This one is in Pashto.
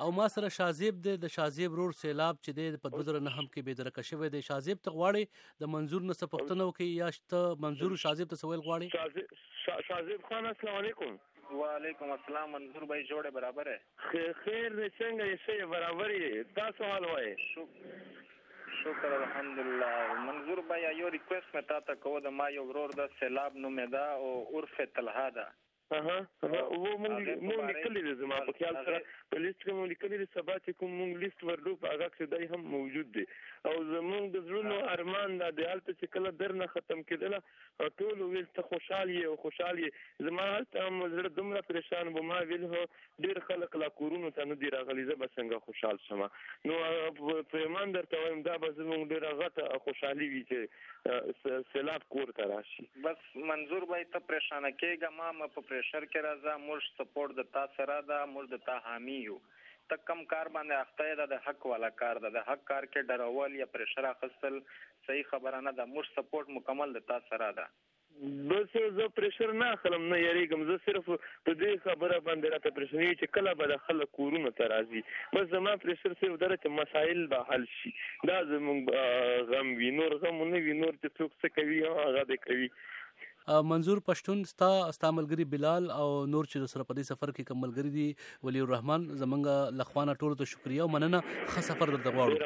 او ما سره شازیب دی د شازیب رور سیلاب چې دی په 2009 کې به درکه شوی دی شازیب ته غواړي د منظور نه سپښتنه وکي یا ته منظور شازیب ته سوال غواړي شازیب خان السلام علیکم وعلیکم السلام منظور بھائی جوړه برابر ہے خیر دې څنګه یې سه برابر یې تاسو حال وای شکر الحمدلله منظور بھائی یو ریکوست مې تاسو کوو د ما یو ورور د سیلاب نومې ده او عرف تلها ده اها وو مونږ مونږ لیکلې ده زما په خیال سره په لیست کې مونږ لیکلې ده سبا چې کوم مونږ لیست ورډو په هغه کې دای هم موجود دی او زمونږ د زړونو ارمان دا دی حالت چې کله درنه ختم کېدله ټول ویل ته خوشحال یې او خوشحال یې زما حالت هم زړه دومره پریشان و ما ویل هو ډیر خلک لا کورونو ته نه دی راغلی زه به څنګه خوشحال شم نو په ایمان درته وایم دا به زمونږ ډیره غټه خوشحالي وي چې سیلاب کور ته راشي بس منظور بای ته پریشانه کیږه ما مه په پریشر کې راځه موږ سپورټ د تا سره ده موږ د تا حامی یو ته کم کار باندې اخته یې دا د حق والا کار ده د حق کار کې ډرول یا پریشر اخستل صحیح خبره نه ده موږ سپورټ مکمل د تا سره ده. بس زه پریشر نه اخلم نه یریږم زه صرف په دې خبره باندې راته پرېشانېږي چې کله به د خلک کورونو ته راځي بس زما پرېشر صرف دا چې مسایل به حل شي دا زموږ غم وي نور غم نه وي نور چې څوک څه کوي هغه به کوي منظور پښتون ستا ستا ملګری بلال او نور چې سره په دې سفر کې کوم ملګری دي ولی الرحمن زمونږ لخوانه ټولو ته شکریا او مننه ښه سفر درته غواړو